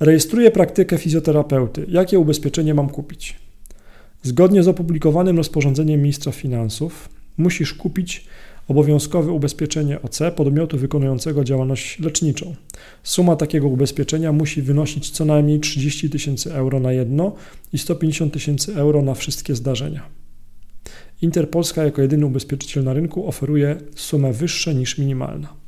Rejestruję praktykę fizjoterapeuty. Jakie ubezpieczenie mam kupić? Zgodnie z opublikowanym rozporządzeniem ministra finansów musisz kupić obowiązkowe ubezpieczenie OC podmiotu wykonującego działalność leczniczą. Suma takiego ubezpieczenia musi wynosić co najmniej 30 tysięcy euro na jedno i 150 tysięcy euro na wszystkie zdarzenia. Interpolska jako jedyny ubezpieczyciel na rynku oferuje sumę wyższą niż minimalna.